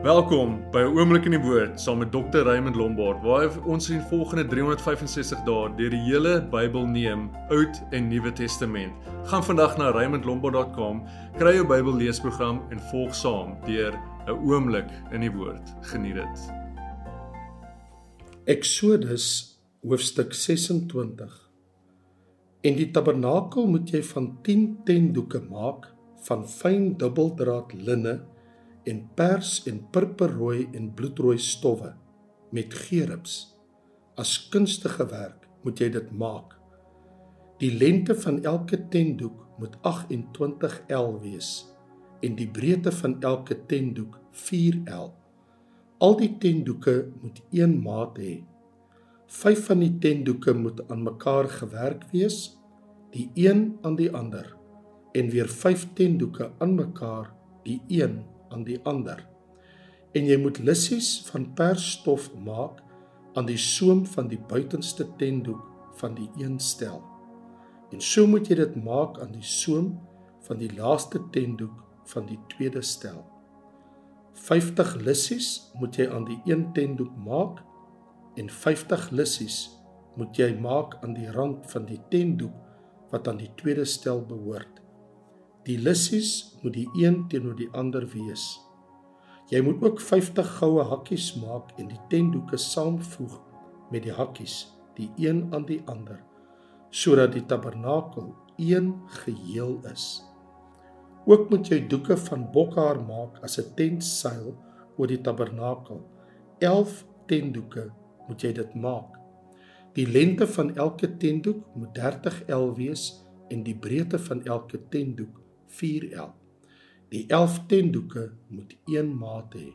Welkom by 'n oomblik in die woord saam met Dr. Raymond Lombard waar ons in volgende 365 dae deur die hele Bybel neem, Oud en Nuwe Testament. Gaan vandag na raymondlombard.com, kry jou Bybel leesprogram en volg saam deur 'n oomblik in die woord. Geniet dit. Eksodus hoofstuk 26. En die tabernakel moet jy van 10 tendoeke maak van fyn dubbeldraad linne en pers en purperrooi en bloedrooi stowwe met gerubs as kunstige werk moet jy dit maak. Die lengte van elke tentdoek moet 28 L wees en die breedte van elke tentdoek 4 L. Al die tentdoeke moet een maat hê. Vyf van die tentdoeke moet aan mekaar gewerk wees die een aan die ander en weer vyf tentdoeke aan mekaar die een aan die ander. En jy moet lissies van persstof maak aan die soem van die buitenste tentdoek van die een stel. En so moet jy dit maak aan die soem van die laaste tentdoek van die tweede stel. 50 lissies moet jy aan die een tentdoek maak en 50 lissies moet jy maak aan die rand van die tentdoek wat aan die tweede stel behoort. Die lissies moet die een teenoor die ander wees. Jy moet ook 50 goue hakkies maak en die tentdoeke saamvoeg met die hakkies, die een aan die ander, sodat die tabernakel een geheel is. Ook moet jy doeke van bokhaar maak as 'n tentseil oor die tabernakel. 11 tentdoeke moet jy dit maak. Die lengte van elke tentdoek moet 30 L wees en die breedte van elke tentdoek 4L. Die 11 tentdoeke moet een maat hê.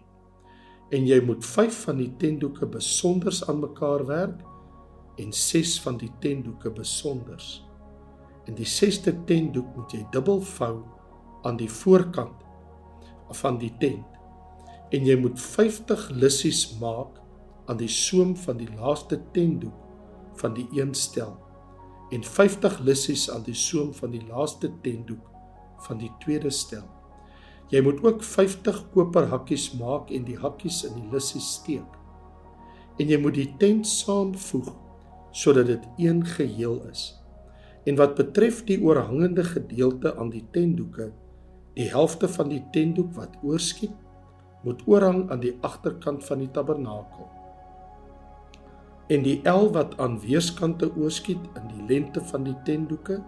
En jy moet 5 van die tentdoeke besonders aan mekaar werk en 6 van die tentdoeke besonders. En die 6ste tentdoek moet jy dubbel vou aan die voorkant van die tent. En jy moet 50 lissies maak aan die soem van die laaste tentdoek van die een stel en 50 lissies aan die soem van die laaste tentdoek van die tweede stel. Jy moet ook 50 koper hakkies maak en die hakkies in die lissie steek. En jy moet die tent saamvoeg sodat dit een geheel is. En wat betref die oorhangende gedeelte aan die tentdoeke, die helfte van die tentdoek wat oorskiet, moet oorhang aan die agterkant van die tabernakel. En die el wat aan weerskante oorskiet in die lengte van die tentdoeke,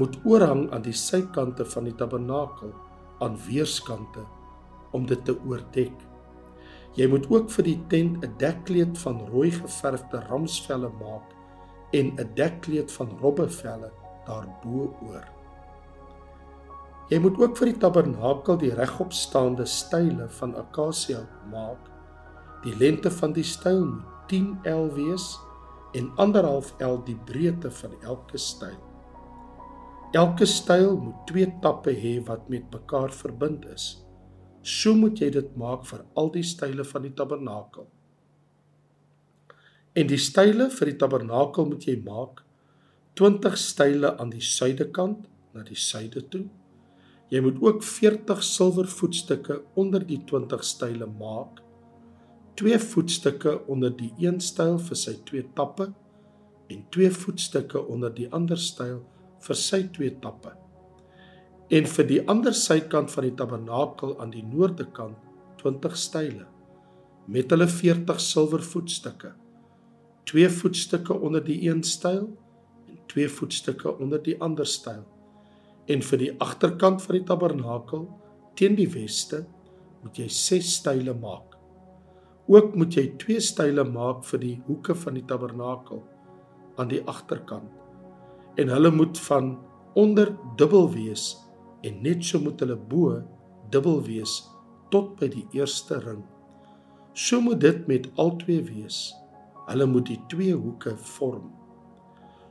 moet oorhang aan die sykante van die tabernakel aan weerskante om dit te oordek. Jy moet ook vir die tent 'n dekkleed van rooi geverfde ramsvelle maak en 'n dekkleed van robbevelle daarbo oor. Jy moet ook vir die tabernakel die regopstaande style van akasiëhout maak. Die lengte van die styl moet 10 L wees en 1.5 L die breedte van elke styl. Elke styl moet twee tappe hê wat met mekaar verbind is. So moet jy dit maak vir al die style van die tabernakel. En die style vir die tabernakel moet jy maak 20 style aan die suidekant na die suide toe. Jy moet ook 40 silwer voetstukke onder die 20 style maak. Twee voetstukke onder die een styl vir sy twee tappe en twee voetstukke onder die ander styl vir sy twee tappe. En vir die ander sykant van die tabernakel aan die noorde kant 20 style met hulle 40 silwer voetstukke. Twee voetstukke onder die een styl en twee voetstukke onder die ander styl. En vir die agterkant van die tabernakel teen die weste moet jy 6 style maak. Ook moet jy twee style maak vir die hoeke van die tabernakel aan die agterkant en hulle moet van onder dubbel wees en net so moet hulle bo dubbel wees tot by die eerste ring. So moet dit met albei wees. Hulle moet die twee hoeke vorm.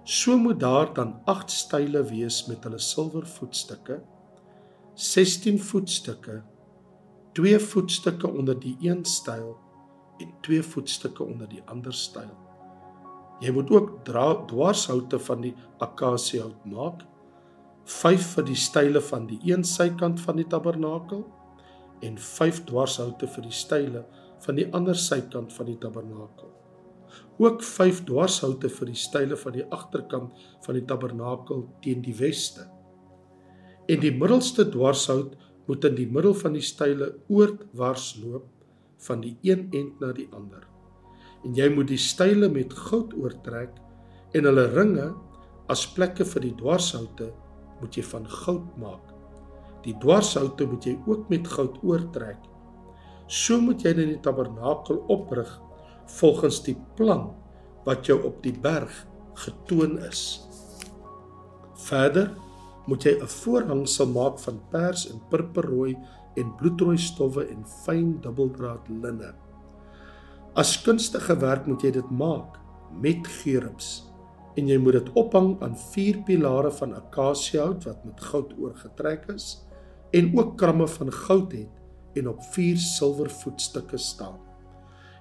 So moet daar dan 8 style wees met hulle silwer voetstukke, 16 voetstukke, 2 voetstukke onder die een styl en 2 voetstukke onder die ander styl. Jy moet ook dwarshoute van die akasiëhout maak. 5 vir die style van die een sykant van die tabernakel en 5 dwarshoute vir die style van die ander sykant van die tabernakel. Ook 5 dwarshoute vir die style van die agterkant van die tabernakel teen die weste. En die middelste dwarshout moet in die middel van die style oortwars loop van die een end na die ander. En jy moet die style met goud oortrek en hulle ringe as plekke vir die dwarshoute moet jy van goud maak. Die dwarshoute moet jy ook met goud oortrek. So moet jy in die tabernakel oprig volgens die plan wat jou op die berg getoon is. Verder moet jy 'n voorhangsel maak van pers en purperrooi en bloedrooi stowwe en fyn dubbeldraad linne. As kunstige werk moet jy dit maak met gerubs en jy moet dit ophang aan vier pilare van akasiëhout wat met goud oorgetrek is en ook kramme van goud het en op vier silwer voetstukke staan.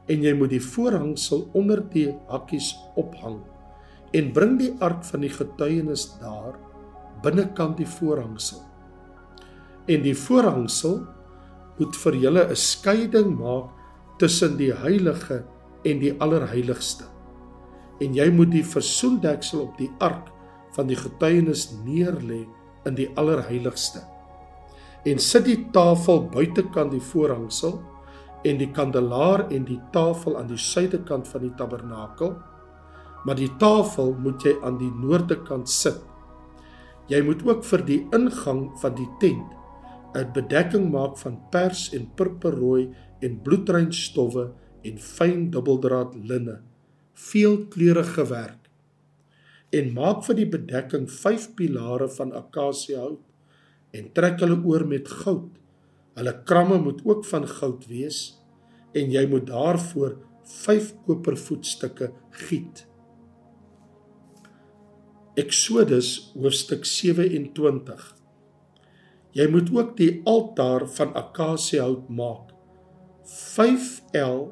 En jy moet die voorhangsel onder die hakkies ophang en bring die ark van die getuienis daar binnekant die voorhangsel. En die voorhangsel moet vir julle 'n skeiding maak tussen die heilige en die allerheiligste. En jy moet die versoendeksel op die ark van die getuienis neerlê in die allerheiligste. En sit die tafel buitekant die voorhangsel en die kandelaar en die tafel aan die suidekant van die tabernakel. Maar die tafel moet jy aan die noorde kant sit. Jy moet ook vir die ingang van die tent 'n bedekking maak van pers en purperrooi en bloedrein stowwe en fyn dubbeldraad linne veelkleurige werk en maak vir die bedekking 5 pilare van akasiëhout en trek hulle oor met goud. Hulle kramme moet ook van goud wees en jy moet daarvoor 5 kopervoetstukke giet. Eksodus hoofstuk 27. Jy moet ook die altaar van akasiëhout maak. 5L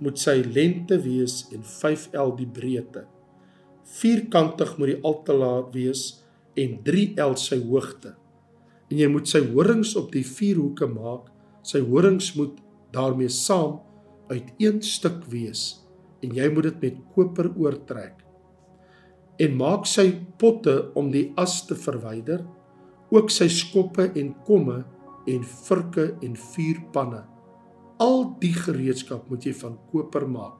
moet sy lengte wees en 5L die breedte. Vierkantig moet die altaar wees en 3L sy hoogte en jy moet sy horings op die vier hoeke maak. Sy horings moet daarmee saam uit een stuk wees en jy moet dit met koper oortrek. En maak sy potte om die as te verwyder, ook sy skoppe en komme en vurke en vuurpanne. Al die gereedskap moet jy van koper maak.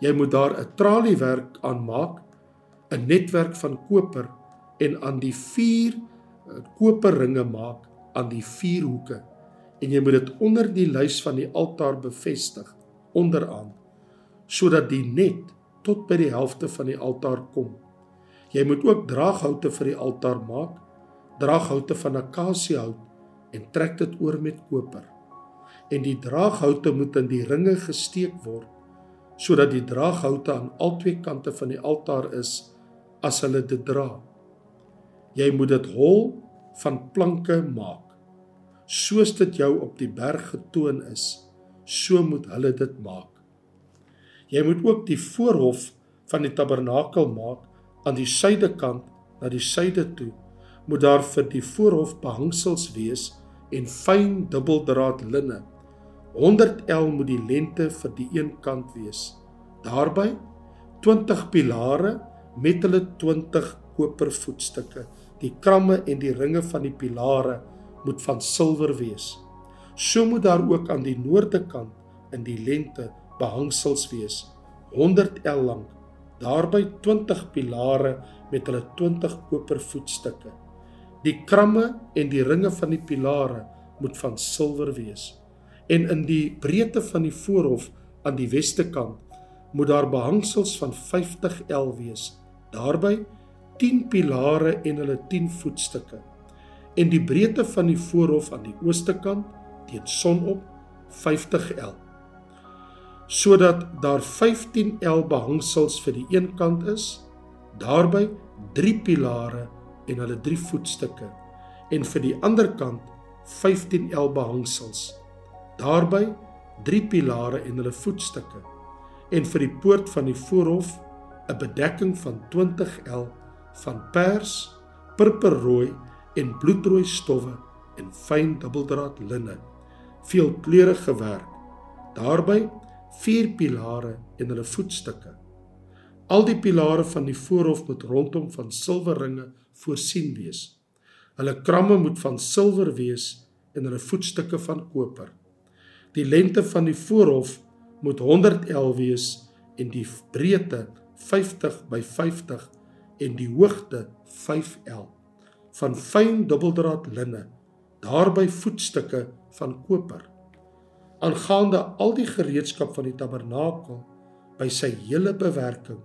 Jy moet daar 'n traliewerk aan maak, 'n netwerk van koper en aan die vier koperringe maak aan die vier hoeke en jy moet dit onder die lys van die altaar bevestig onderaan sodat die net tot by die helfte van die altaar kom. Jy moet ook draaghoute vir die altaar maak, draaghoute van akasiëhout en trek dit oor met koper. En die draaghoute moet in die ringe gesteek word sodat die draaghoute aan albei kante van die altaar is as hulle dit dra. Jy moet dit hol van planke maak. Soos dit jou op die berg getoon is, so moet hulle dit maak. Jy moet ook die voorhof van die tabernakel maak aan die suidekant na die suide toe. Moet daar vir die voorhof behangsels wees en fyn dubbeldraad linne. 100 L moet die lengte vir die een kant wees. Daarby 20 pilare met hulle 20 kopervoetstukke. Die kramme en die ringe van die pilare moet van silwer wees. So moet daar ook aan die noorde kant in die lengte behangsels wees, 100 L lank. Daarby 20 pilare met hulle 20 kopervoetstukke. Die kramme en die ringe van die pilare moet van silwer wees. En in die breedte van die voorhof aan die weste kant moet daar behangsels van 50 L wees. Daarby 10 pilare en hulle 10 voetstukke en die breedte van die voorhof aan die ooste kant teen sonop 50 L sodat daar 15 L behangsels vir die een kant is daarby 3 pilare en hulle 3 voetstukke en vir die ander kant 15 L behangsels daarby 3 pilare en hulle voetstukke en vir die poort van die voorhof 'n bedekking van 20 L van pers, purperrooi en bloedrooi stowwe en fyn dubbeldraad linne. veelkleurige werk. Daarby vier pilare en hulle voetstukke. Al die pilare van die voorhof moet rondom van silwerringe voorsien wees. Hulle kramme moet van silwer wees en hulle voetstukke van koper. Die lengte van die voorhof moet 100 L wees en die breedte 50 by 50 en die hoogte 5 L van fyn dubbeldraad linne daarby voetstukke van koper aangaande al die gereedskap van die tabernakel by sy hele bewerking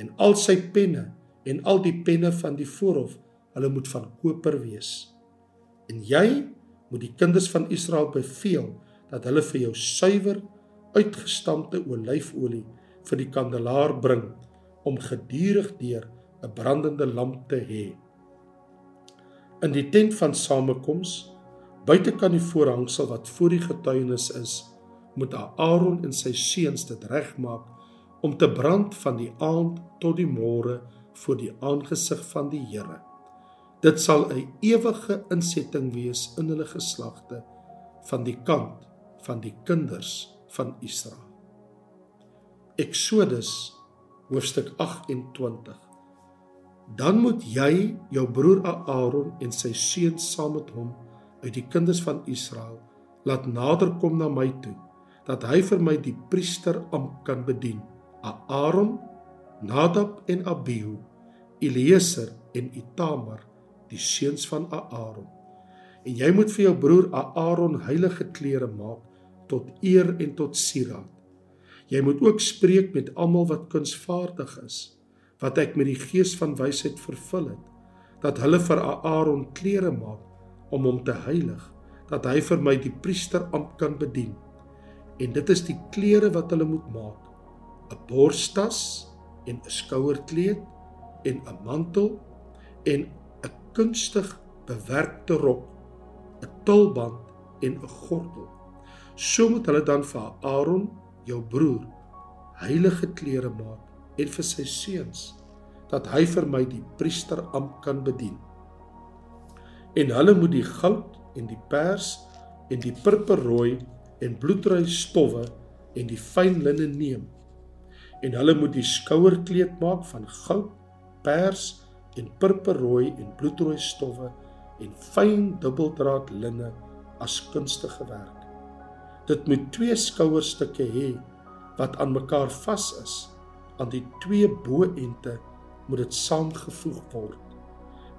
en al sy penne en al die penne van die voorhof hulle moet van koper wees. En jy moet die kinders van Israel beveel dat hulle vir jou suiwer uitgestampte olyfolie vir die kandelaar bring om gedurig deur 'n brandende lamp te hê. In die tent van samekoms buitekant die voorhangsel wat voor die getuienis is moet Aaron en sy seuns dit regmaak om te brand van die aand tot die môre voor die aangesig van die Here. Dit sal 'n ewige insetting wees in hulle geslagte van die kant van die kinders van Israel. Eksodus hoofstuk 28. Dan moet jy jou broer Aaron en sy seuns saam met hom uit die kinders van Israel laat naderkom na my toe dat hy vir my die priesteramp kan bedien. Aaron, Nadab en Abihu, Eliezer en Itamar, die seuns van Aaron. En jy moet vir jou broer Aaron heilige klere maak tot eer en tot sieraad. Jy moet ook spreek met almal wat kunsvaardig is, wat ek met die gees van wysheid vervul het, dat hulle vir Aaron klere maak om hom te heilig, dat hy vir my die priesteramp kan bedien en dit is die klere wat hulle moet maak 'n borstas en 'n skouerkleed en 'n mantel en 'n kunstig bewerkte rok 'n tulband en 'n gordel so moet hulle dan vir Aaron jou broer heilige klere maak en vir sy seuns dat hy vir my die priesteramp kan bedien. En hulle moet die goud en die pers en die purperrooi en bloedrooi stowwe en die fyn linne neem en hulle moet die skouerkleed maak van goud, pers en purperrooi en bloedrooi stowwe en fyn dubbeldraad linne as kunstige werk. Dit moet twee skouerstukke hê wat aan mekaar vas is. Aan die twee boënte moet dit saamgevoeg word.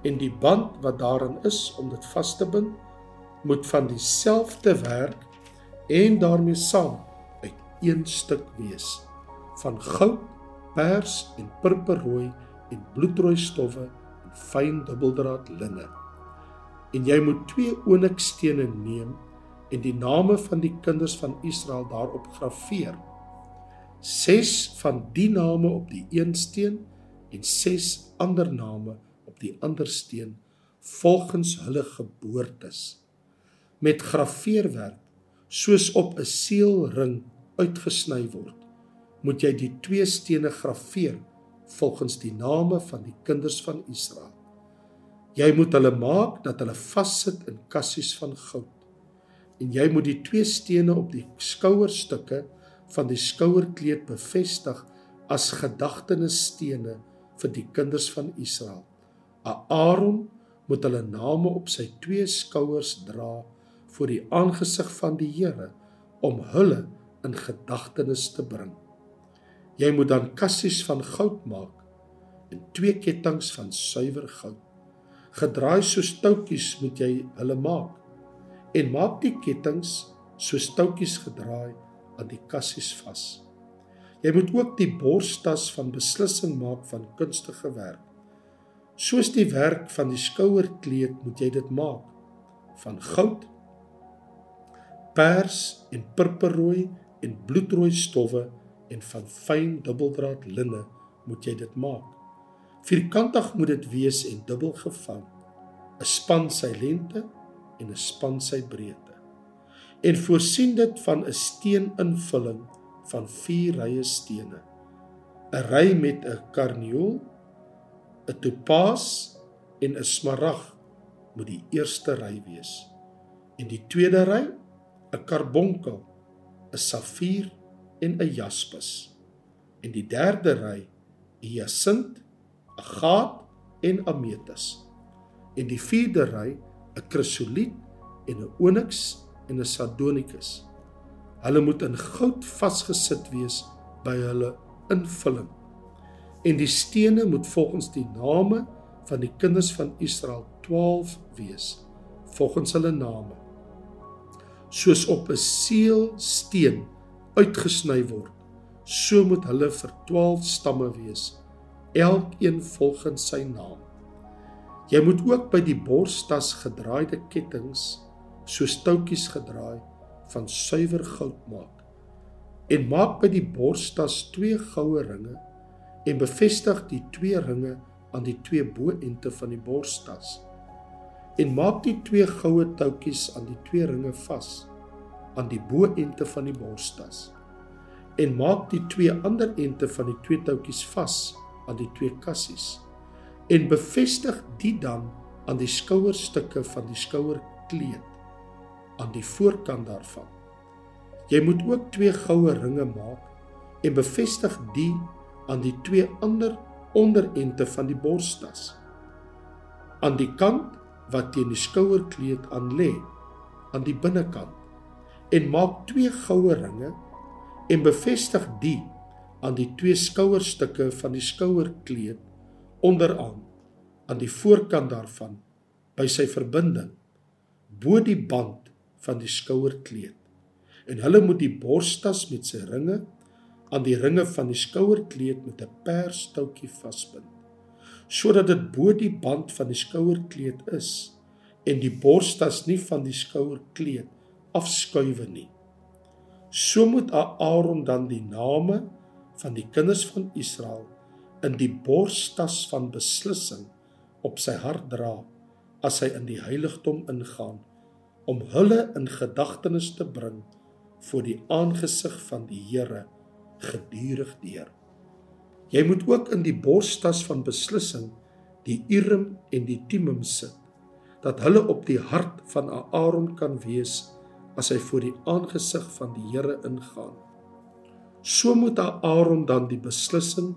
En die band wat daarin is om dit vas te bind, moet van dieselfde werk en daarmee saam uit een stuk wees van goud, pers en purperrooi en bloedrooi stowwe en fyn dubbeldraad linne. En jy moet twee onikstene neem en die name van die kinders van Israel daarop grafeer. 6 van die name op die een steen en 6 ander name op die ander steen volgens hulle geboortes met grafeerwerk soos op 'n seelring uitgesny word, moet jy die twee stene grafeer volgens die name van die kinders van Israel. Jy moet hulle maak dat hulle vassit in kassies van goud. En jy moet die twee stene op die skouerstukke van die skouerkleed bevestig as gedagtenisstene vir die kinders van Israel. Aaron moet hulle name op sy twee skouers dra voor die aangesig van die Here om hulle in gedagtenis te bring. Jy moet dan kassies van goud maak en twee kettinge van suiwer goud. Gedraai soos touwtjies moet jy hulle maak en maak die kettinge soos touwtjies gedraai aan die kassies vas. Jy moet ook die borstas van beslissing maak van kunstige werk. Soos die werk van die skouerkleed moet jy dit maak van goud pers en purperrooi en bloedrooi stowwe en van fyn dubbeldraad linne moet jy dit maak. Vierkantig moet dit wees en dubbel gevou. 'n Span sy lengte en 'n span sy breedte. En voorsien dit van 'n steeninvulling van 4 rye stene. 'n Ry met 'n karnieul, 'n topaas en 'n smarag moet die eerste ry wees. En die tweede ry 'n karbonkel, 'n safier en 'n jaspis. En die derde ry 'n agaat en ametis. En die vierde ry 'n krisoliet en 'n onyx en 'n sardonikus. Hulle moet in goud vasgesit wees by hulle invulling. En die stene moet volgens die name van die kinders van Israel 12 wees, volgens hulle name. Soos op 'n seelsteen uitgesny word, so moet hulle vir 12 stamme wees, elkeen volgens sy naam. Jy moet ook by die borstas gedraaide kettinge soos touwtjies gedraai van suiwer goud maak. En maak by die borstas twee goue ringe en bevestig die twee ringe aan die twee boente van die borstas. En maak die twee goue touwtjies aan die twee ringe vas aan die boente van die borstas. En maak die twee ander ente van die twee touwtjies vas aan die twee kassies. En bevestig die dan aan die skouerstukke van die skouerkleed aan die voorkant daarvan. Jy moet ook twee goue ringe maak en bevestig die aan die twee ander onderente van die borstas. Aan die kant wat teen die skouerkleed aan lê, aan die binnekant. En maak twee goue ringe en bevestig die aan die twee skouerstukke van die skouerkleed onderaan aan die voorkant daarvan by sy verbinding bo die band van die skouerkleed. En hulle moet die borstas met sy ringe aan die ringe van die skouerkleed met 'n perstoutjie vasbind, sodat dit bo die band van die skouerkleed is en die borstas nie van die skouerkleed afskuif nie. So moet Aaron dan die name van die kinders van Israel in die borstas van beslissing op sy hart dra as hy in die heiligdom ingaan om hulle in gedagtenis te bring voor die aangesig van die Here gedurig deur. Jy moet ook in die borstas van beslissing die Urim en die Tumim sit dat hulle op die hart van Aaron kan wees as hy voor die aangesig van die Here ingaan. So moet Aaron dan die beslissing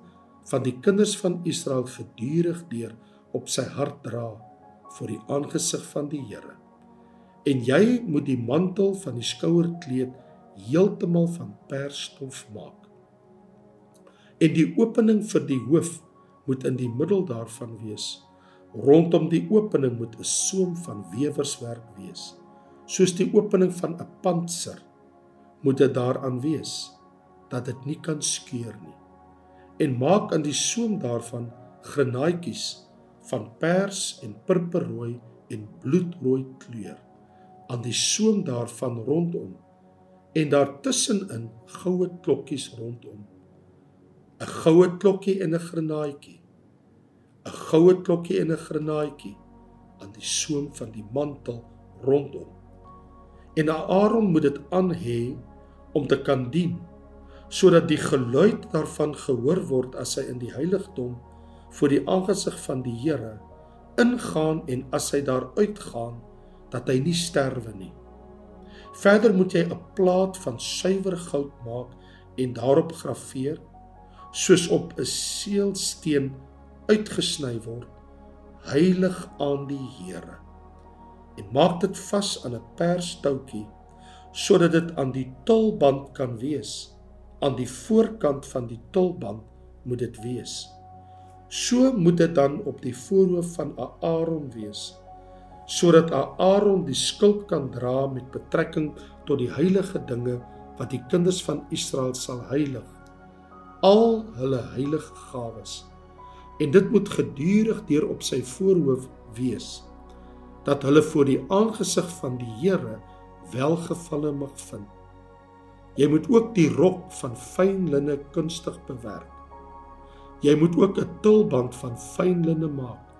van die kinders van Israel gedurig deur op sy hart dra voor die aangesig van die Here en jy moet die mantel van die skouerkleed heeltemal van persstof maak. En die opening vir die hoof moet in die middel daarvan wees. Rondom die opening moet 'n soem van wewerswerk wees, soos die opening van 'n pantser moet dit daaraan wees dat dit nie kan skeur nie. En maak aan die soem daarvan grenaatjies van pers en purperrooi en bloedrooi kleur. Aan die soem daarvan rondom en daartussenin goue klokkies rondom. 'n goue klokkie en 'n grenaatjie 'n goue klokkie en 'n grenaatjie aan die soem van die mantel rondom en Aaron moet dit aan hê om te kan dien sodat die geluid daarvan gehoor word as hy in die heiligdom voor die aangesig van die Here ingaan en as hy daar uitgaan dat hy nie sterwe nie. Verder moet jy 'n plaat van suiwer goud maak en daarop graweer soos op 'n seelsteen uitgesny word heilig aan die Here. En maak dit vas aan 'n perstoutjie sodat dit aan die tulband kan wees. Aan die voorkant van die tulband moet dit wees. So moet dit dan op die voorhoof van Aaron wees sodat Aaron die skuld kan dra met betrekking tot die heilige dinge wat die kinders van Israel sal heilig al hulle heilige gawes en dit moet gedurig deur op sy voorhoof wees dat hulle voor die aangesig van die Here welgevalle mag vind jy moet ook die rok van fyn linne kunstig bewerk jy moet ook 'n tulband van fyn linne maak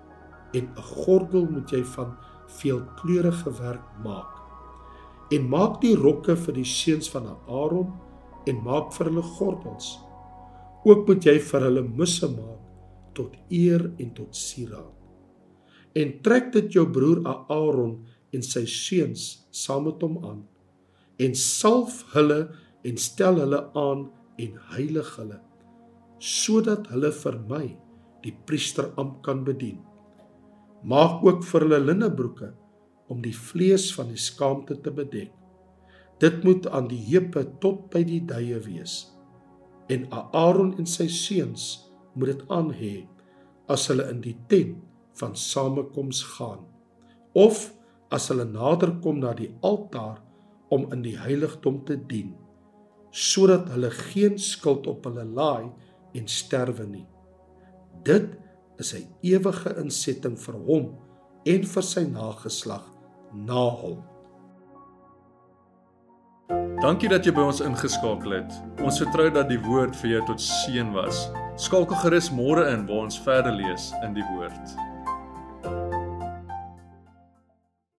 en 'n gordel moet jy van veelkleurige werk maak. En maak die rokke vir die seuns van Aaron en maak vir hulle gordels. Ook moet jy vir hulle musse maak tot eer en tot sieraad. En trek dit jou broer Aaron en sy seuns saam met hom aan en salf hulle en stel hulle aan en heilig hulle sodat hulle vir my die priesteramp kan bedien. Maak ook vir hulle linnebroeke om die vlees van die skaamte te bedek. Dit moet aan die heupe tot by die duie wees. En Aaron en sy seuns moet dit aan hê as hulle in die tent van samekoms gaan of as hulle naderkom na die altaar om in die heiligdom te dien sodat hulle geen skuld op hulle laai en sterwe nie. Dit is 'n ewige insetting vir hom en vir sy nageslag na hom. Dankie dat jy by ons ingeskakel het. Ons vertrou dat die woord vir jou tot seën was. Skakel gerus môre in waar ons verder lees in die woord.